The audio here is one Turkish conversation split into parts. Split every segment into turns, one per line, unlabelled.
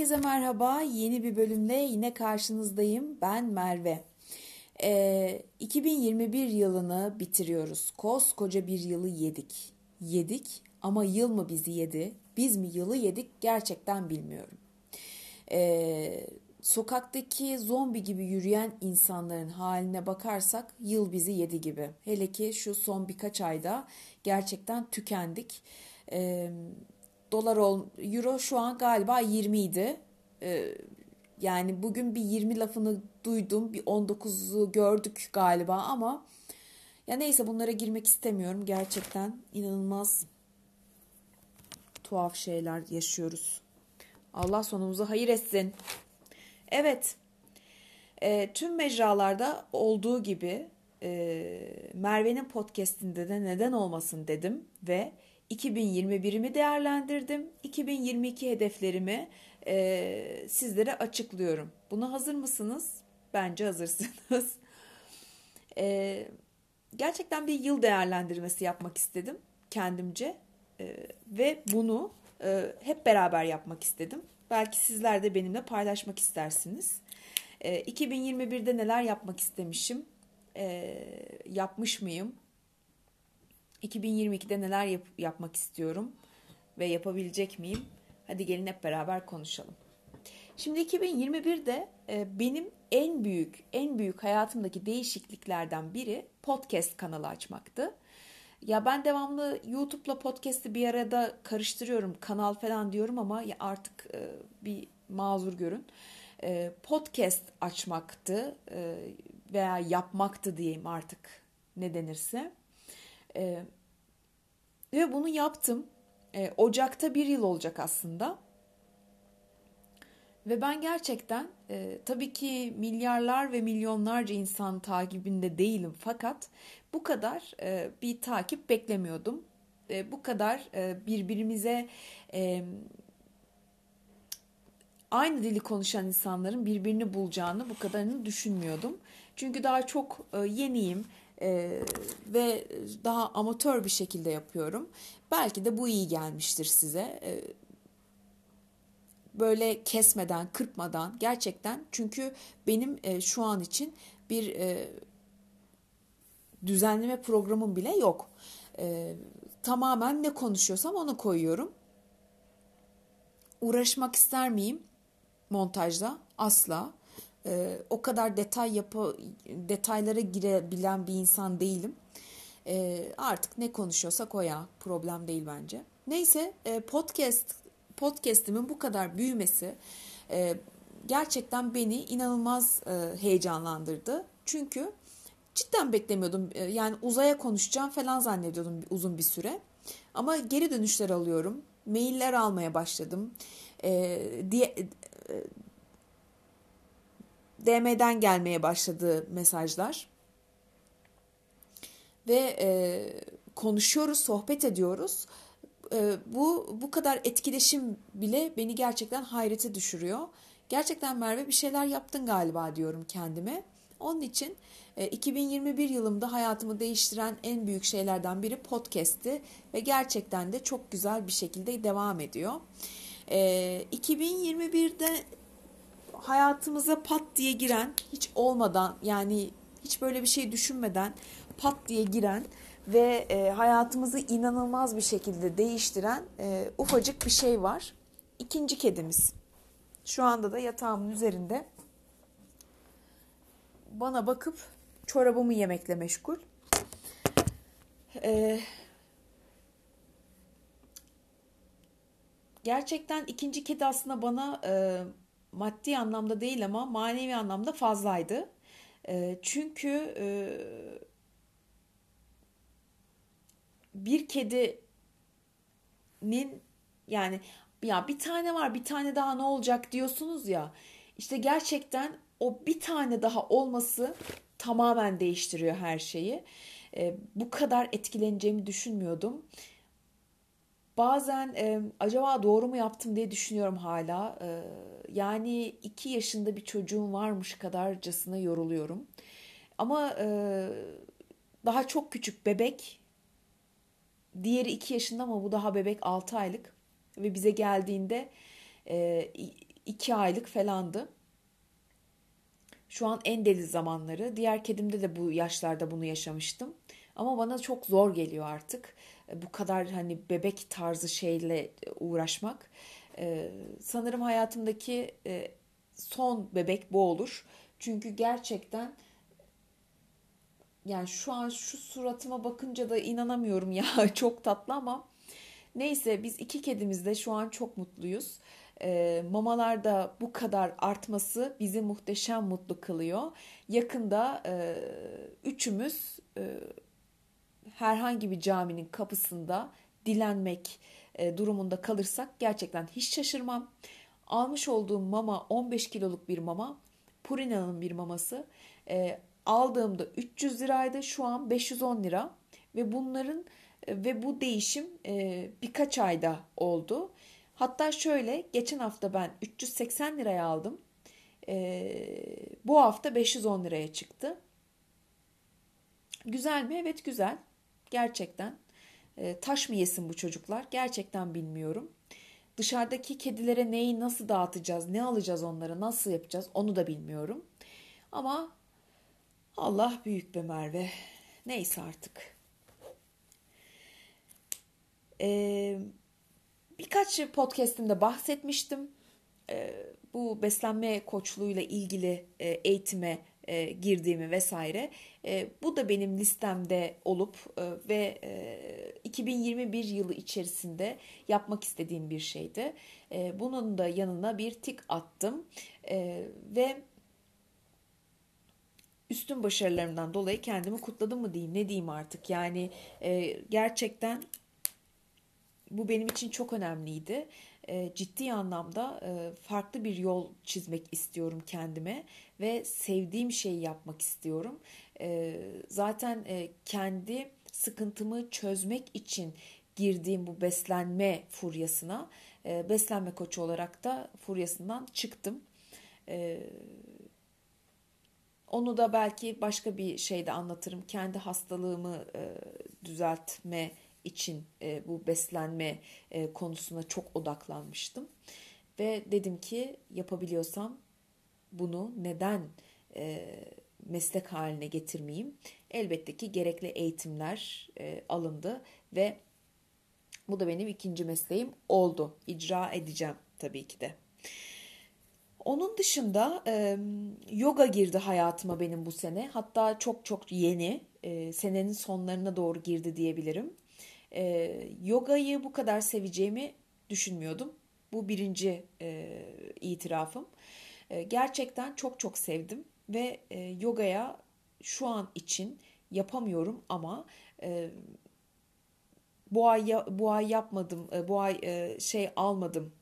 Herkese merhaba. Yeni bir bölümle yine karşınızdayım. Ben Merve. Ee, 2021 yılını bitiriyoruz. Koskoca bir yılı yedik. Yedik ama yıl mı bizi yedi? Biz mi yılı yedik? Gerçekten bilmiyorum. Ee, sokaktaki zombi gibi yürüyen insanların haline bakarsak yıl bizi yedi gibi. Hele ki şu son birkaç ayda gerçekten tükendik. Ee, dolar ol, euro şu an galiba 20 idi. Ee, yani bugün bir 20 lafını duydum. Bir 19'u gördük galiba ama ya neyse bunlara girmek istemiyorum. Gerçekten inanılmaz tuhaf şeyler yaşıyoruz. Allah sonumuzu hayır etsin. Evet. E, tüm mecralarda olduğu gibi e, Merve'nin podcastinde de neden olmasın dedim ve 2021'imi değerlendirdim. 2022 hedeflerimi e, sizlere açıklıyorum. Buna hazır mısınız? Bence hazırsınız. e, gerçekten bir yıl değerlendirmesi yapmak istedim kendimce e, ve bunu e, hep beraber yapmak istedim. Belki sizler de benimle paylaşmak istersiniz. E, 2021'de neler yapmak istemişim? E, yapmış mıyım? 2022'de neler yap- yapmak istiyorum ve yapabilecek miyim? Hadi gelin hep beraber konuşalım. Şimdi 2021'de e, benim en büyük, en büyük hayatımdaki değişikliklerden biri podcast kanalı açmaktı. Ya ben devamlı YouTube'la podcast'i bir arada karıştırıyorum, kanal falan diyorum ama ya artık e, bir mazur görün. E, podcast açmaktı e, veya yapmaktı diyeyim artık ne denirse. E, ve bunu yaptım. E, Ocak'ta bir yıl olacak aslında. Ve ben gerçekten e, tabii ki milyarlar ve milyonlarca insan takibinde değilim fakat bu kadar e, bir takip beklemiyordum. E, bu kadar e, birbirimize e, aynı dili konuşan insanların birbirini bulacağını bu kadarını düşünmüyordum. Çünkü daha çok e, yeniyim e, ve daha amatör bir şekilde yapıyorum. Belki de bu iyi gelmiştir size. E, böyle kesmeden, kırpmadan gerçekten çünkü benim e, şu an için bir e, düzenleme programım bile yok. E, tamamen ne konuşuyorsam onu koyuyorum. Uğraşmak ister miyim montajda? Asla. E, o kadar detay yapı detaylara girebilen bir insan değilim. E, artık ne konuşuyorsak o ya problem değil bence. Neyse e, podcast podcast'imin bu kadar büyümesi e, gerçekten beni inanılmaz e, heyecanlandırdı. Çünkü cidden beklemiyordum. E, yani uzaya konuşacağım falan zannediyordum uzun bir süre. Ama geri dönüşler alıyorum. Mailler almaya başladım. E, diye, e, DM'den gelmeye başladı mesajlar. Ve e, konuşuyoruz, sohbet ediyoruz. E, bu bu kadar etkileşim bile beni gerçekten hayrete düşürüyor. Gerçekten Merve bir şeyler yaptın galiba diyorum kendime. Onun için e, 2021 yılımda hayatımı değiştiren en büyük şeylerden biri podcast'ti ve gerçekten de çok güzel bir şekilde devam ediyor. E, 2021'de hayatımıza pat diye giren, hiç olmadan yani hiç böyle bir şey düşünmeden pat diye giren ve e, hayatımızı inanılmaz bir şekilde değiştiren e, ufacık bir şey var. İkinci kedimiz. Şu anda da yatağımın üzerinde bana bakıp çorabımı yemekle meşgul. Ee, gerçekten ikinci kedi aslında bana e, maddi anlamda değil ama manevi anlamda fazlaydı. E, çünkü e, bir kedinin yani ya bir tane var bir tane daha ne olacak diyorsunuz ya işte gerçekten o bir tane daha olması tamamen değiştiriyor her şeyi. E, bu kadar etkileneceğimi düşünmüyordum. Bazen e, acaba doğru mu yaptım diye düşünüyorum hala. E, yani iki yaşında bir çocuğum varmış kadarcasına yoruluyorum. Ama e, daha çok küçük bebek. Diğeri iki yaşında ama bu daha bebek altı aylık. Ve bize geldiğinde e, iki aylık falandı. Şu an en deli zamanları. Diğer kedimde de bu yaşlarda bunu yaşamıştım. Ama bana çok zor geliyor artık. E, bu kadar hani bebek tarzı şeyle uğraşmak. Ee, sanırım hayatımdaki e, son bebek bu olur. Çünkü gerçekten yani şu an şu suratıma bakınca da inanamıyorum ya çok tatlı ama neyse biz iki kedimizde şu an çok mutluyuz. E, mamalarda bu kadar artması bizi muhteşem mutlu kılıyor. Yakında e, üçümüz e, herhangi bir caminin kapısında dilenmek e, durumunda kalırsak gerçekten hiç şaşırmam. Almış olduğum mama 15 kiloluk bir mama. Purina'nın bir maması. E, aldığımda 300 liraydı. Şu an 510 lira. Ve bunların e, ve bu değişim birkaç ayda oldu. Hatta şöyle geçen hafta ben 380 liraya aldım. Bu hafta 510 liraya çıktı. Güzel mi? Evet güzel. Gerçekten. E, taş mı yesin bu çocuklar? Gerçekten bilmiyorum. Dışarıdaki kedilere neyi nasıl dağıtacağız, ne alacağız onlara, nasıl yapacağız onu da bilmiyorum. Ama Allah büyük be Merve. Neyse artık. Ee, birkaç podcastimde bahsetmiştim. Ee, bu beslenme koçluğuyla ilgili e, eğitime e, girdiğimi vesaire. E, bu da benim listemde olup e, ve e, 2021 yılı içerisinde yapmak istediğim bir şeydi. E, bunun da yanına bir tik attım e, ve üstün başarılarımdan dolayı kendimi kutladım mı diyeyim ne diyeyim artık yani e, gerçekten bu benim için çok önemliydi. E, ciddi anlamda e, farklı bir yol çizmek istiyorum kendime ve sevdiğim şeyi yapmak istiyorum. E, zaten kendi sıkıntımı çözmek için girdiğim bu beslenme furyasına, beslenme koçu olarak da furyasından çıktım. Onu da belki başka bir şeyde anlatırım. Kendi hastalığımı düzeltme için e, bu beslenme e, konusuna çok odaklanmıştım. Ve dedim ki yapabiliyorsam bunu neden e, meslek haline getirmeyeyim? Elbette ki gerekli eğitimler e, alındı ve bu da benim ikinci mesleğim oldu. İcra edeceğim tabii ki de. Onun dışında e, yoga girdi hayatıma benim bu sene. Hatta çok çok yeni. E, senenin sonlarına doğru girdi diyebilirim. E, yogayı bu kadar seveceğimi düşünmüyordum. Bu birinci e, itirafım. E, gerçekten çok çok sevdim ve e, yogaya şu an için yapamıyorum ama e, bu ay bu ay yapmadım, e, bu ay e, şey almadım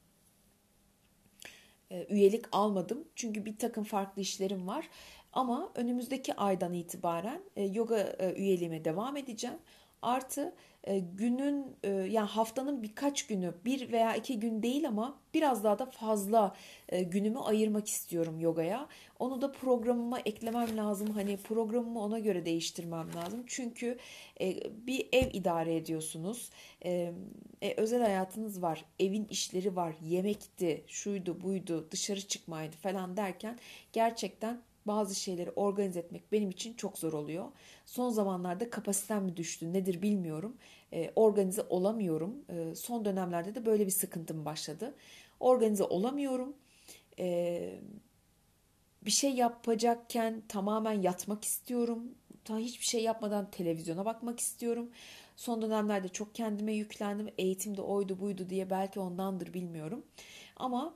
e, üyelik almadım. Çünkü bir takım farklı işlerim var. Ama önümüzdeki aydan itibaren e, yoga e, üyeliğime devam edeceğim. Artı e, günün e, yani haftanın birkaç günü bir veya iki gün değil ama biraz daha da fazla e, günümü ayırmak istiyorum yogaya. Onu da programıma eklemem lazım. Hani programımı ona göre değiştirmem lazım. Çünkü bir ev idare ediyorsunuz. özel hayatınız var. Evin işleri var. Yemekti, şuydu, buydu, dışarı çıkmaydı falan derken gerçekten bazı şeyleri organize etmek benim için çok zor oluyor. Son zamanlarda kapasitem mi düştü nedir bilmiyorum. E, organize olamıyorum. E, son dönemlerde de böyle bir sıkıntım başladı. Organize olamıyorum. E, bir şey yapacakken tamamen yatmak istiyorum. Ta hiçbir şey yapmadan televizyona bakmak istiyorum. Son dönemlerde çok kendime yüklendim. Eğitimde oydu buydu diye belki ondandır bilmiyorum. Ama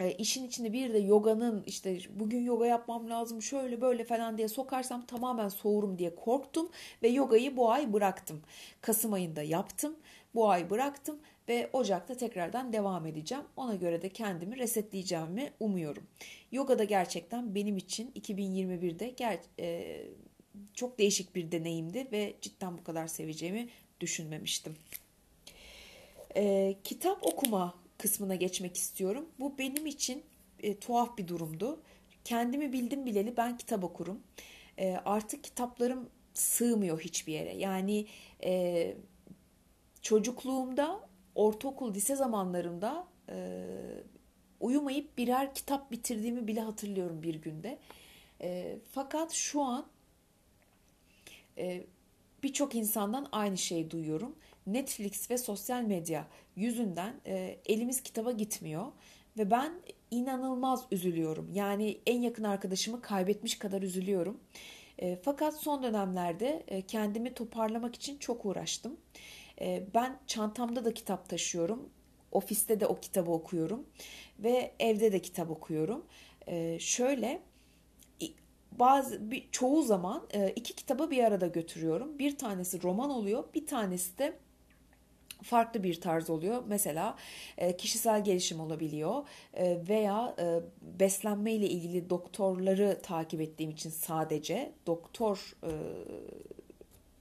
e, işin içinde bir de yoganın işte bugün yoga yapmam lazım şöyle böyle falan diye sokarsam tamamen soğurum diye korktum ve yogayı bu ay bıraktım. Kasım ayında yaptım. Bu ay bıraktım ve Ocak'ta tekrardan devam edeceğim. Ona göre de kendimi resetleyeceğimi umuyorum. Yoga da gerçekten benim için 2021'de ger- e, çok değişik bir deneyimdi ve cidden bu kadar seveceğimi düşünmemiştim. E, kitap okuma kısmına geçmek istiyorum. Bu benim için e, tuhaf bir durumdu. Kendimi bildim bileli ben kitap okurum. E, artık kitaplarım sığmıyor hiçbir yere. Yani e, çocukluğumda, ortaokul, lise zamanlarımda e, uyumayıp birer kitap bitirdiğimi bile hatırlıyorum bir günde. E, fakat şu an e, birçok insandan aynı şeyi duyuyorum. Netflix ve sosyal medya yüzünden e, elimiz kitaba gitmiyor ve ben inanılmaz üzülüyorum. Yani en yakın arkadaşımı kaybetmiş kadar üzülüyorum. E, fakat son dönemlerde e, kendimi toparlamak için çok uğraştım. E, ben çantamda da kitap taşıyorum. Ofiste de o kitabı okuyorum ve evde de kitap okuyorum. E, şöyle bazı bir, çoğu zaman e, iki kitabı bir arada götürüyorum. Bir tanesi roman oluyor, bir tanesi de farklı bir tarz oluyor. Mesela e, kişisel gelişim olabiliyor e, veya e, beslenme ile ilgili doktorları takip ettiğim için sadece doktor e,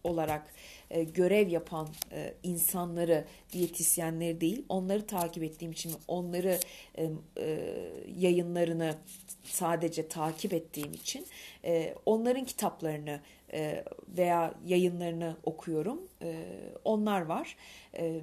olarak e, görev yapan e, insanları, diyetisyenleri değil, onları takip ettiğim için onları e, e, yayınlarını sadece takip ettiğim için e, onların kitaplarını e, veya yayınlarını okuyorum. E, onlar var. E,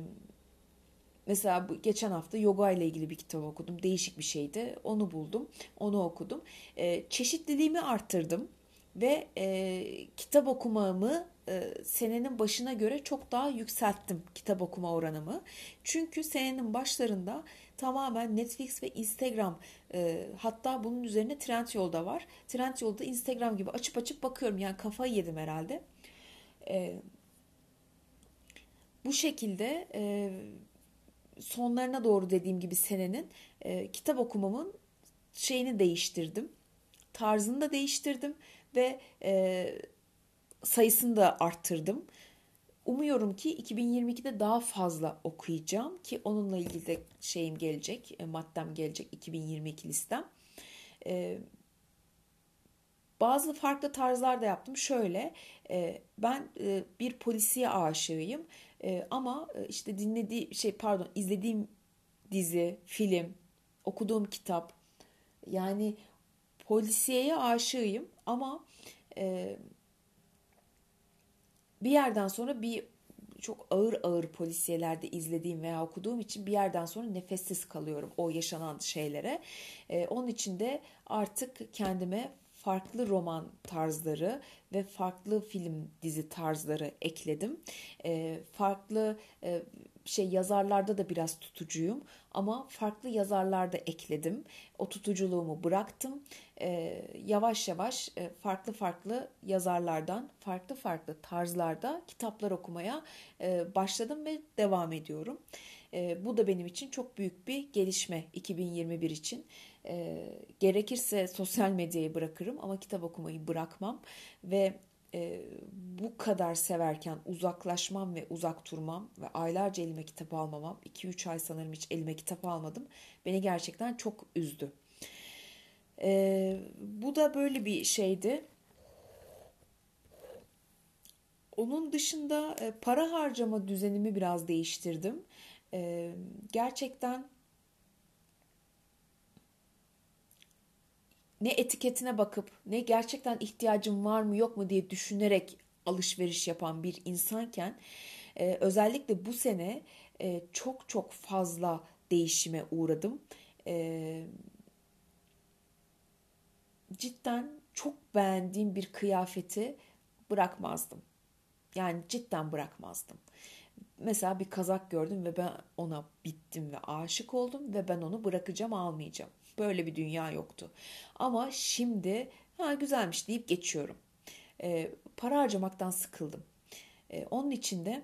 mesela bu, geçen hafta yoga ile ilgili bir kitap okudum. Değişik bir şeydi. Onu buldum. Onu okudum. E, çeşitliliğimi arttırdım ve e, kitap okumamı e, senenin başına göre çok daha yükselttim kitap okuma oranımı. Çünkü senenin başlarında tamamen Netflix ve Instagram e, hatta bunun üzerine Trendyol'da var. Trendyol'da Instagram gibi açıp açıp bakıyorum yani kafayı yedim herhalde. E, bu şekilde e, sonlarına doğru dediğim gibi senenin e, kitap okumamın şeyini değiştirdim. Tarzını da değiştirdim ve e, sayısını da arttırdım. Umuyorum ki 2022'de daha fazla okuyacağım ki onunla ilgili de şeyim gelecek, e, maddem gelecek 2022 listem. E, bazı farklı tarzlar da yaptım. Şöyle, e, ben e, bir polisiye aşığıyım e, ama e, işte dinlediğim şey pardon izlediğim dizi, film, okuduğum kitap yani polisiyeye aşığıyım ama e, bir yerden sonra bir çok ağır ağır polisiyelerde izlediğim veya okuduğum için bir yerden sonra nefessiz kalıyorum o yaşanan şeylere. Ee, onun için de artık kendime farklı roman tarzları ve farklı film dizi tarzları ekledim. Ee, farklı e, şey yazarlarda da biraz tutucuyum ama farklı yazarlarda ekledim. O tutuculuğumu bıraktım. Ee, yavaş yavaş e, farklı farklı yazarlardan, farklı farklı tarzlarda kitaplar okumaya e, başladım ve devam ediyorum. E, bu da benim için çok büyük bir gelişme 2021 için. E, gerekirse sosyal medyayı bırakırım ama kitap okumayı bırakmam ve e, bu kadar severken uzaklaşmam ve uzak durmam ve aylarca elime kitap almamam, 2-3 ay sanırım hiç elime kitap almadım, beni gerçekten çok üzdü. E, bu da böyle bir şeydi. Onun dışında e, para harcama düzenimi biraz değiştirdim. E, gerçekten ne etiketine bakıp ne gerçekten ihtiyacım var mı yok mu diye düşünerek alışveriş yapan bir insanken e, özellikle bu sene e, çok çok fazla değişime uğradım. E, cidden çok beğendiğim bir kıyafeti bırakmazdım. Yani cidden bırakmazdım. Mesela bir kazak gördüm ve ben ona bittim ve aşık oldum ve ben onu bırakacağım almayacağım. Böyle bir dünya yoktu. Ama şimdi ha güzelmiş deyip geçiyorum. E, para harcamaktan sıkıldım. E, onun için de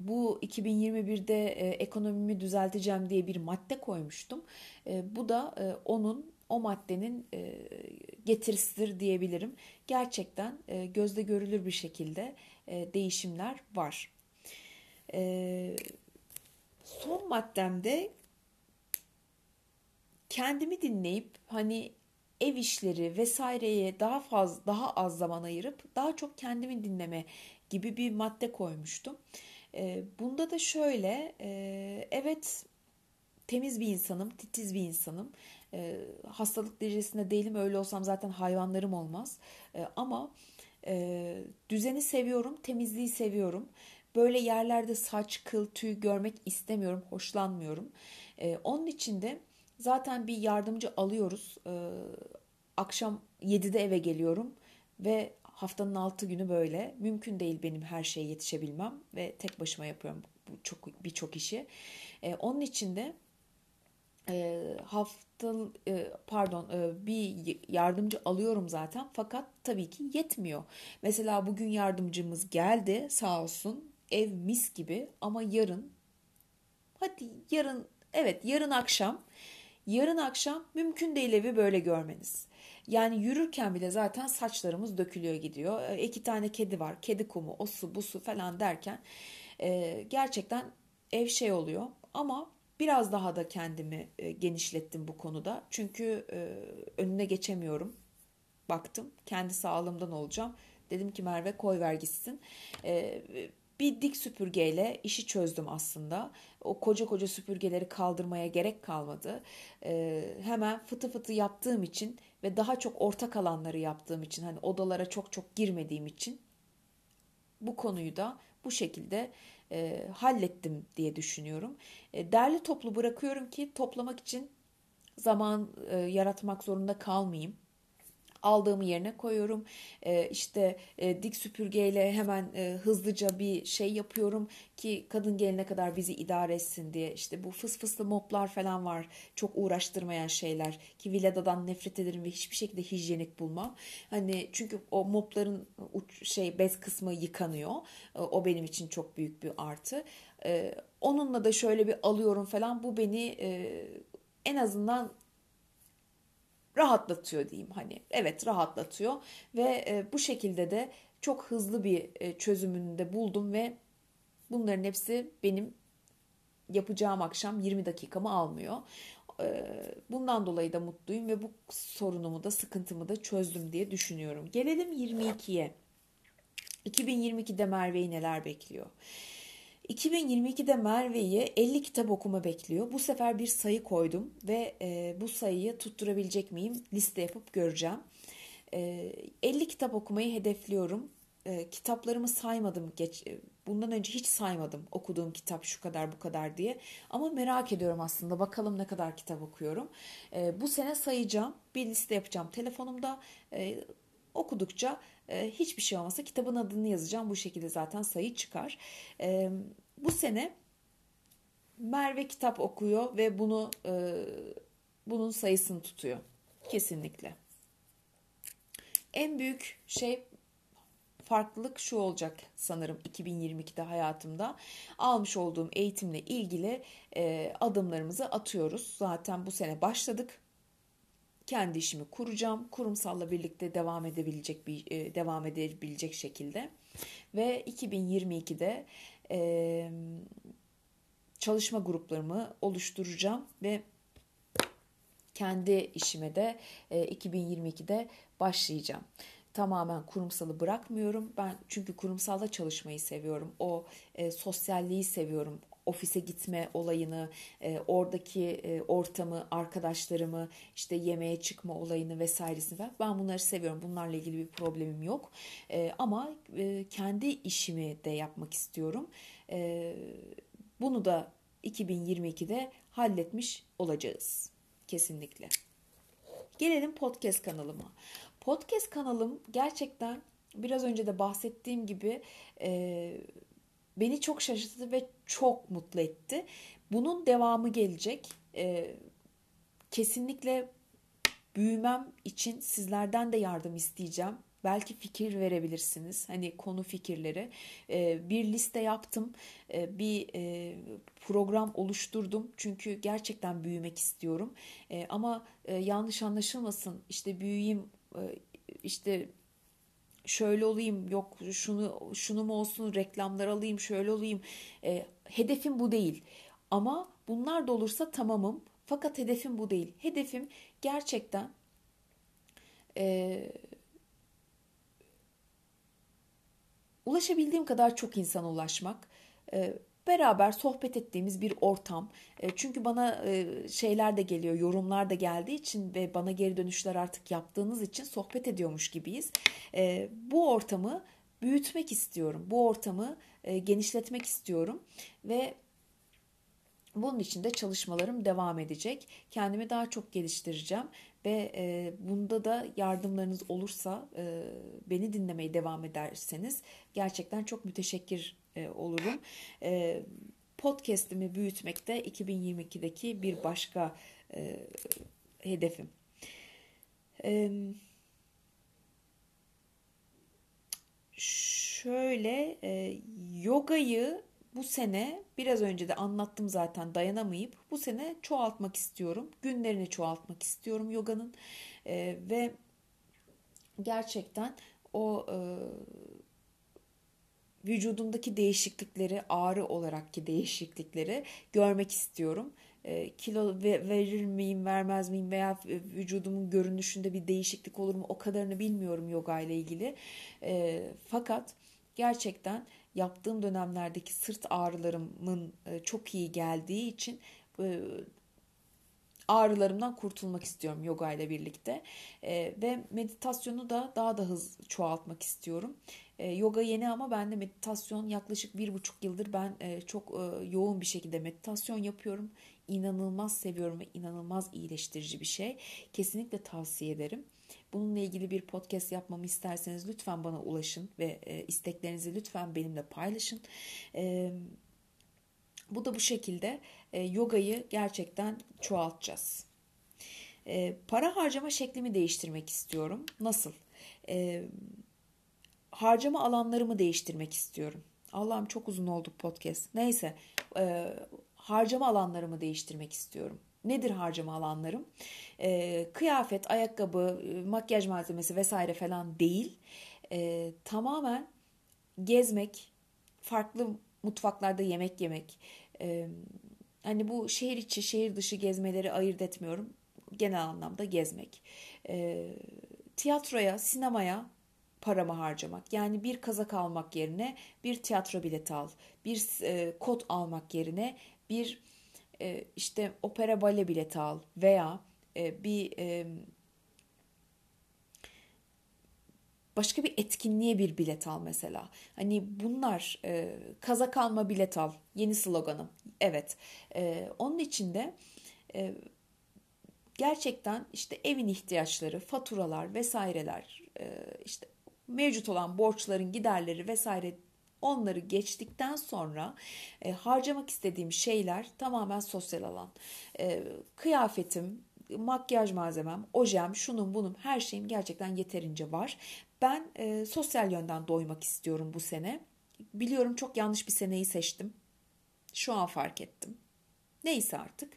bu 2021'de e, ekonomimi düzelteceğim diye bir madde koymuştum. E, bu da e, onun o maddenin e, getirisidir diyebilirim. Gerçekten e, gözde görülür bir şekilde e, değişimler var. E, son maddemde kendimi dinleyip hani ev işleri vesaireye daha fazla daha az zaman ayırıp daha çok kendimi dinleme gibi bir madde koymuştum. E, bunda da şöyle e, evet temiz bir insanım, titiz bir insanım. E, hastalık derecesinde değilim öyle olsam zaten hayvanlarım olmaz. E, ama e, düzeni seviyorum, temizliği seviyorum. Böyle yerlerde saç, kıl, tüy görmek istemiyorum, hoşlanmıyorum. E, onun için de Zaten bir yardımcı alıyoruz. E, akşam 7'de eve geliyorum ve haftanın 6 günü böyle. Mümkün değil benim her şeye yetişebilmem ve tek başıma yapıyorum bu çok birçok işi. E, onun için de e, hafta e, pardon e, bir yardımcı alıyorum zaten fakat tabii ki yetmiyor. Mesela bugün yardımcımız geldi sağ olsun ev mis gibi ama yarın hadi yarın evet yarın akşam yarın akşam mümkün değil evi böyle görmeniz. Yani yürürken bile zaten saçlarımız dökülüyor gidiyor. E, iki tane kedi var. Kedi kumu, o su, bu su falan derken e, gerçekten ev şey oluyor. Ama biraz daha da kendimi e, genişlettim bu konuda. Çünkü e, önüne geçemiyorum. Baktım kendi sağlığımdan olacağım. Dedim ki Merve koy ver gitsin. E, bir dik süpürgeyle işi çözdüm aslında. O koca koca süpürgeleri kaldırmaya gerek kalmadı. Ee, hemen fıtı fıtı yaptığım için ve daha çok ortak alanları yaptığım için hani odalara çok çok girmediğim için bu konuyu da bu şekilde e, hallettim diye düşünüyorum. E, derli toplu bırakıyorum ki toplamak için zaman e, yaratmak zorunda kalmayayım aldığımı yerine koyuyorum. E, işte e, dik süpürgeyle hemen e, hızlıca bir şey yapıyorum ki kadın gelene kadar bizi idare etsin diye. İşte bu fıs fıslı moplar falan var. Çok uğraştırmayan şeyler ki Vileda'dan nefret ederim ve hiçbir şekilde hijyenik bulmam. Hani çünkü o mopların uç, şey bez kısmı yıkanıyor. E, o benim için çok büyük bir artı. E, onunla da şöyle bir alıyorum falan. Bu beni e, en azından rahatlatıyor diyeyim hani evet rahatlatıyor ve e, bu şekilde de çok hızlı bir e, çözümünü de buldum ve bunların hepsi benim yapacağım akşam 20 dakikamı almıyor. E, bundan dolayı da mutluyum ve bu sorunumu da sıkıntımı da çözdüm diye düşünüyorum. Gelelim 22'ye. 2022'de Merve'yi neler bekliyor? 2022'de Merve'yi 50 kitap okuma bekliyor. Bu sefer bir sayı koydum ve e, bu sayıyı tutturabilecek miyim liste yapıp göreceğim. E, 50 kitap okumayı hedefliyorum. E, kitaplarımı saymadım geç e, bundan önce hiç saymadım okuduğum kitap şu kadar bu kadar diye ama merak ediyorum aslında bakalım ne kadar kitap okuyorum e, bu sene sayacağım bir liste yapacağım telefonumda e, okudukça e, hiçbir şey olmasa kitabın adını yazacağım. Bu şekilde zaten sayı çıkar. E, bu sene Merve kitap okuyor ve bunu e, bunun sayısını tutuyor. Kesinlikle. En büyük şey farklılık şu olacak sanırım 2022'de hayatımda almış olduğum eğitimle ilgili e, adımlarımızı atıyoruz. Zaten bu sene başladık kendi işimi kuracağım. Kurumsalla birlikte devam edebilecek bir e, devam edebilecek şekilde ve 2022'de e, çalışma gruplarımı oluşturacağım ve kendi işime de e, 2022'de başlayacağım tamamen kurumsalı bırakmıyorum. Ben çünkü kurumsalda çalışmayı seviyorum. O e, sosyalliği seviyorum ofise gitme olayını, e, oradaki e, ortamı, arkadaşlarımı, işte yemeğe çıkma olayını vesairesini falan ben bunları seviyorum. Bunlarla ilgili bir problemim yok. E, ama e, kendi işimi de yapmak istiyorum. E, bunu da 2022'de halletmiş olacağız. Kesinlikle. Gelelim podcast kanalıma. Podcast kanalım gerçekten biraz önce de bahsettiğim gibi e, beni çok şaşırttı ve çok mutlu etti. Bunun devamı gelecek. Ee, kesinlikle büyümem için sizlerden de yardım isteyeceğim. Belki fikir verebilirsiniz. Hani konu fikirleri. Ee, bir liste yaptım. Ee, bir e, program oluşturdum. Çünkü gerçekten büyümek istiyorum. Ee, ama e, yanlış anlaşılmasın. İşte büyüyeyim, e, işte şöyle olayım yok şunu şunu mu olsun reklamlar alayım şöyle olayım. E, hedefim bu değil. Ama bunlar da olursa tamamım. Fakat hedefim bu değil. Hedefim gerçekten e, ulaşabildiğim kadar çok insana ulaşmak. E, beraber sohbet ettiğimiz bir ortam. E, çünkü bana e, şeyler de geliyor, yorumlar da geldiği için ve bana geri dönüşler artık yaptığınız için sohbet ediyormuş gibiyiz. E, bu ortamı büyütmek istiyorum. Bu ortamı genişletmek istiyorum ve Bunun için de çalışmalarım devam edecek. Kendimi daha çok geliştireceğim ve bunda da yardımlarınız olursa beni dinlemeye devam ederseniz gerçekten çok müteşekkir e, olurum. E, podcast'imi büyütmekte 2022'deki bir başka e, hedefim. E, şöyle e, yogayı bu sene biraz önce de anlattım zaten dayanamayıp bu sene çoğaltmak istiyorum. Günlerini çoğaltmak istiyorum yoganın e, ve gerçekten o e, vücudumdaki değişiklikleri ağrı olarak değişiklikleri görmek istiyorum. E, kilo verir miyim vermez miyim veya vücudumun görünüşünde bir değişiklik olur mu o kadarını bilmiyorum yoga ile ilgili. E, fakat gerçekten yaptığım dönemlerdeki sırt ağrılarımın e, çok iyi geldiği için e, ağrılarımdan kurtulmak istiyorum yoga ile birlikte e, ve meditasyonu da daha da hız çoğaltmak istiyorum. Yoga yeni ama ben de meditasyon yaklaşık bir buçuk yıldır ben çok yoğun bir şekilde meditasyon yapıyorum. İnanılmaz seviyorum ve inanılmaz iyileştirici bir şey. Kesinlikle tavsiye ederim. Bununla ilgili bir podcast yapmamı isterseniz lütfen bana ulaşın ve e, isteklerinizi lütfen benimle paylaşın. E, bu da bu şekilde e, yogayı gerçekten çoğaltacağız. E, para harcama şeklimi değiştirmek istiyorum. Nasıl? E, harcama alanlarımı değiştirmek istiyorum. Allah'ım çok uzun oldu podcast. Neyse e, harcama alanlarımı değiştirmek istiyorum. Nedir harcama alanlarım? E, kıyafet, ayakkabı, makyaj malzemesi vesaire falan değil. E, tamamen gezmek, farklı mutfaklarda yemek yemek. E, hani bu şehir içi, şehir dışı gezmeleri ayırt etmiyorum. Genel anlamda gezmek. E, tiyatroya, sinemaya paramı harcamak. Yani bir kazak almak yerine bir tiyatro bileti al. Bir e, kot almak yerine bir e, işte opera bale bileti al veya e, bir e, başka bir etkinliğe bir bilet al mesela. Hani bunlar e, kazak alma bilet al yeni sloganım. Evet. E, onun için de e, gerçekten işte evin ihtiyaçları, faturalar vesaireler, e, işte mevcut olan borçların giderleri vesaire Onları geçtikten sonra e, harcamak istediğim şeyler tamamen sosyal alan. E, kıyafetim, makyaj malzemem, ojem, şunun bunun her şeyim gerçekten yeterince var. Ben e, sosyal yönden doymak istiyorum bu sene. Biliyorum çok yanlış bir seneyi seçtim. Şu an fark ettim. Neyse artık.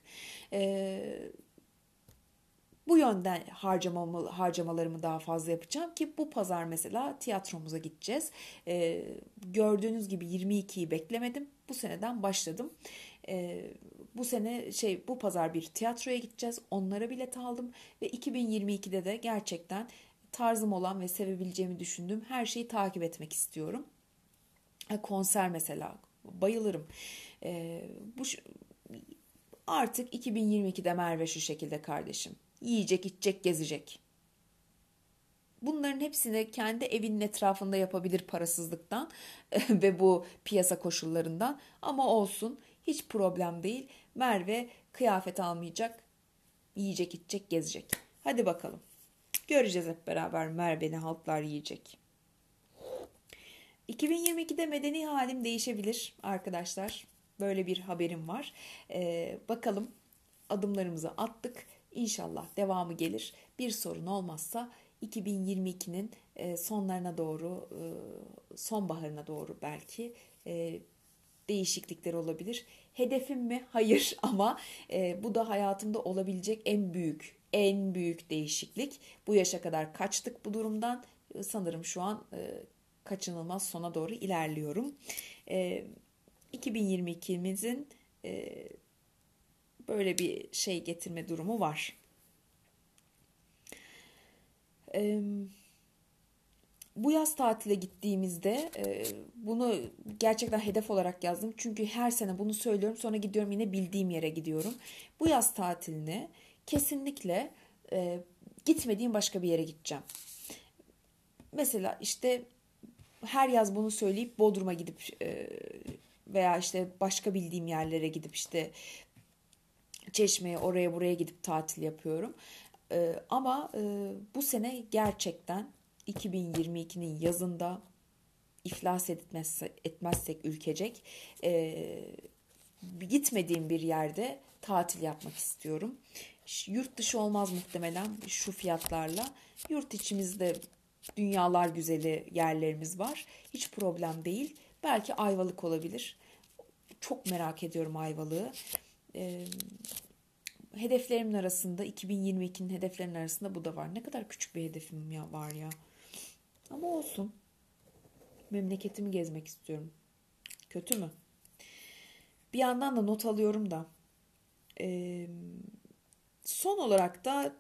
E, bu yönden harcamamı, harcamalarımı daha fazla yapacağım ki bu pazar mesela tiyatromuza gideceğiz. Ee, gördüğünüz gibi 22'yi beklemedim. Bu seneden başladım. Ee, bu sene şey bu pazar bir tiyatroya gideceğiz. Onlara bilet aldım ve 2022'de de gerçekten tarzım olan ve sevebileceğimi düşündüğüm her şeyi takip etmek istiyorum. Konser mesela bayılırım. Ee, bu artık 2022'de Merve şu şekilde kardeşim yiyecek, içecek, gezecek. Bunların hepsini kendi evinin etrafında yapabilir parasızlıktan ve bu piyasa koşullarından ama olsun hiç problem değil. Merve kıyafet almayacak, yiyecek, içecek, gezecek. Hadi bakalım. Göreceğiz hep beraber Merve'ni halklar yiyecek. 2022'de medeni halim değişebilir arkadaşlar. Böyle bir haberim var. Ee, bakalım adımlarımızı attık. İnşallah devamı gelir. Bir sorun olmazsa 2022'nin e, sonlarına doğru, e, sonbaharına doğru belki e, değişiklikler olabilir. Hedefim mi? Hayır ama bu da hayatımda olabilecek en büyük, en büyük değişiklik. Bu yaşa kadar kaçtık bu durumdan. Sanırım şu an kaçınılmaz sona doğru ilerliyorum. 2022'mizin böyle bir şey getirme durumu var. bu yaz tatile gittiğimizde bunu gerçekten hedef olarak yazdım. Çünkü her sene bunu söylüyorum sonra gidiyorum yine bildiğim yere gidiyorum. Bu yaz tatiline kesinlikle gitmediğim başka bir yere gideceğim. Mesela işte her yaz bunu söyleyip Bodrum'a gidip veya işte başka bildiğim yerlere gidip işte Çeşme'ye oraya buraya gidip tatil yapıyorum. E, ama e, bu sene gerçekten 2022'nin yazında iflas etmezse, etmezsek ülkecek e, gitmediğim bir yerde tatil yapmak istiyorum. Yurt dışı olmaz muhtemelen şu fiyatlarla. Yurt içimizde dünyalar güzeli yerlerimiz var. Hiç problem değil. Belki Ayvalık olabilir. Çok merak ediyorum Ayvalık'ı. Ee, hedeflerimin arasında 2022'nin hedeflerimin arasında bu da var. Ne kadar küçük bir hedefim ya var ya. Ama olsun. Memleketimi gezmek istiyorum. Kötü mü? Bir yandan da not alıyorum da. Ee, son olarak da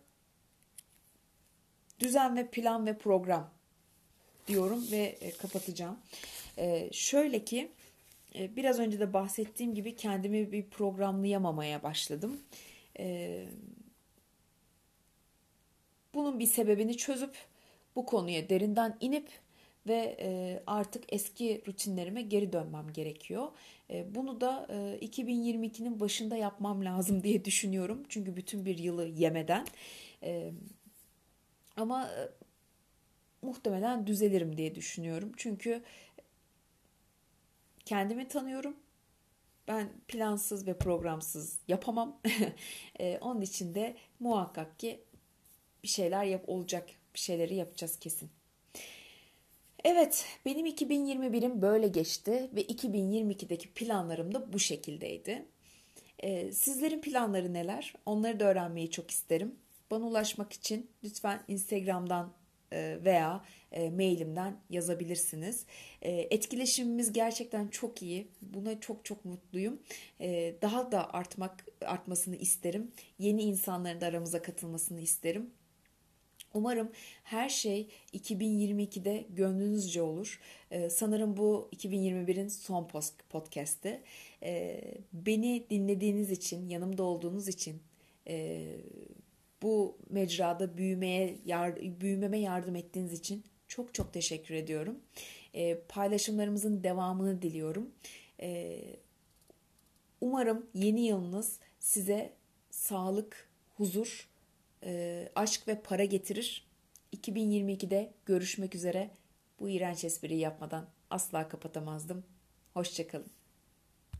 düzen ve plan ve program diyorum ve e, kapatacağım. Ee, şöyle ki e, biraz önce de bahsettiğim gibi kendimi bir programlayamamaya başladım. Ee, bunun bir sebebini çözüp bu konuya derinden inip ve e, artık eski rutinlerime geri dönmem gerekiyor. E, bunu da e, 2022'nin başında yapmam lazım diye düşünüyorum. Çünkü bütün bir yılı yemeden. E, ama e, muhtemelen düzelirim diye düşünüyorum. Çünkü kendimi tanıyorum. Ben plansız ve programsız yapamam. e, onun için de muhakkak ki bir şeyler yap olacak. Bir şeyleri yapacağız kesin. Evet, benim 2021'im böyle geçti ve 2022'deki planlarım da bu şekildeydi. Ee, sizlerin planları neler? Onları da öğrenmeyi çok isterim. Bana ulaşmak için lütfen Instagram'dan veya e, mailimden yazabilirsiniz. E, etkileşimimiz gerçekten çok iyi. Buna çok çok mutluyum. E, daha da artmak artmasını isterim. Yeni insanların da aramıza katılmasını isterim. Umarım her şey 2022'de gönlünüzce olur. Sanırım bu 2021'in son podcast'i. Beni dinlediğiniz için, yanımda olduğunuz için, e, bu mecrada büyümeye yar, büyümeme yardım ettiğiniz için çok çok teşekkür ediyorum. Ee, paylaşımlarımızın devamını diliyorum. Ee, umarım yeni yılınız size sağlık, huzur, e, aşk ve para getirir. 2022'de görüşmek üzere. Bu iğrenç espriyi yapmadan asla kapatamazdım. Hoşçakalın.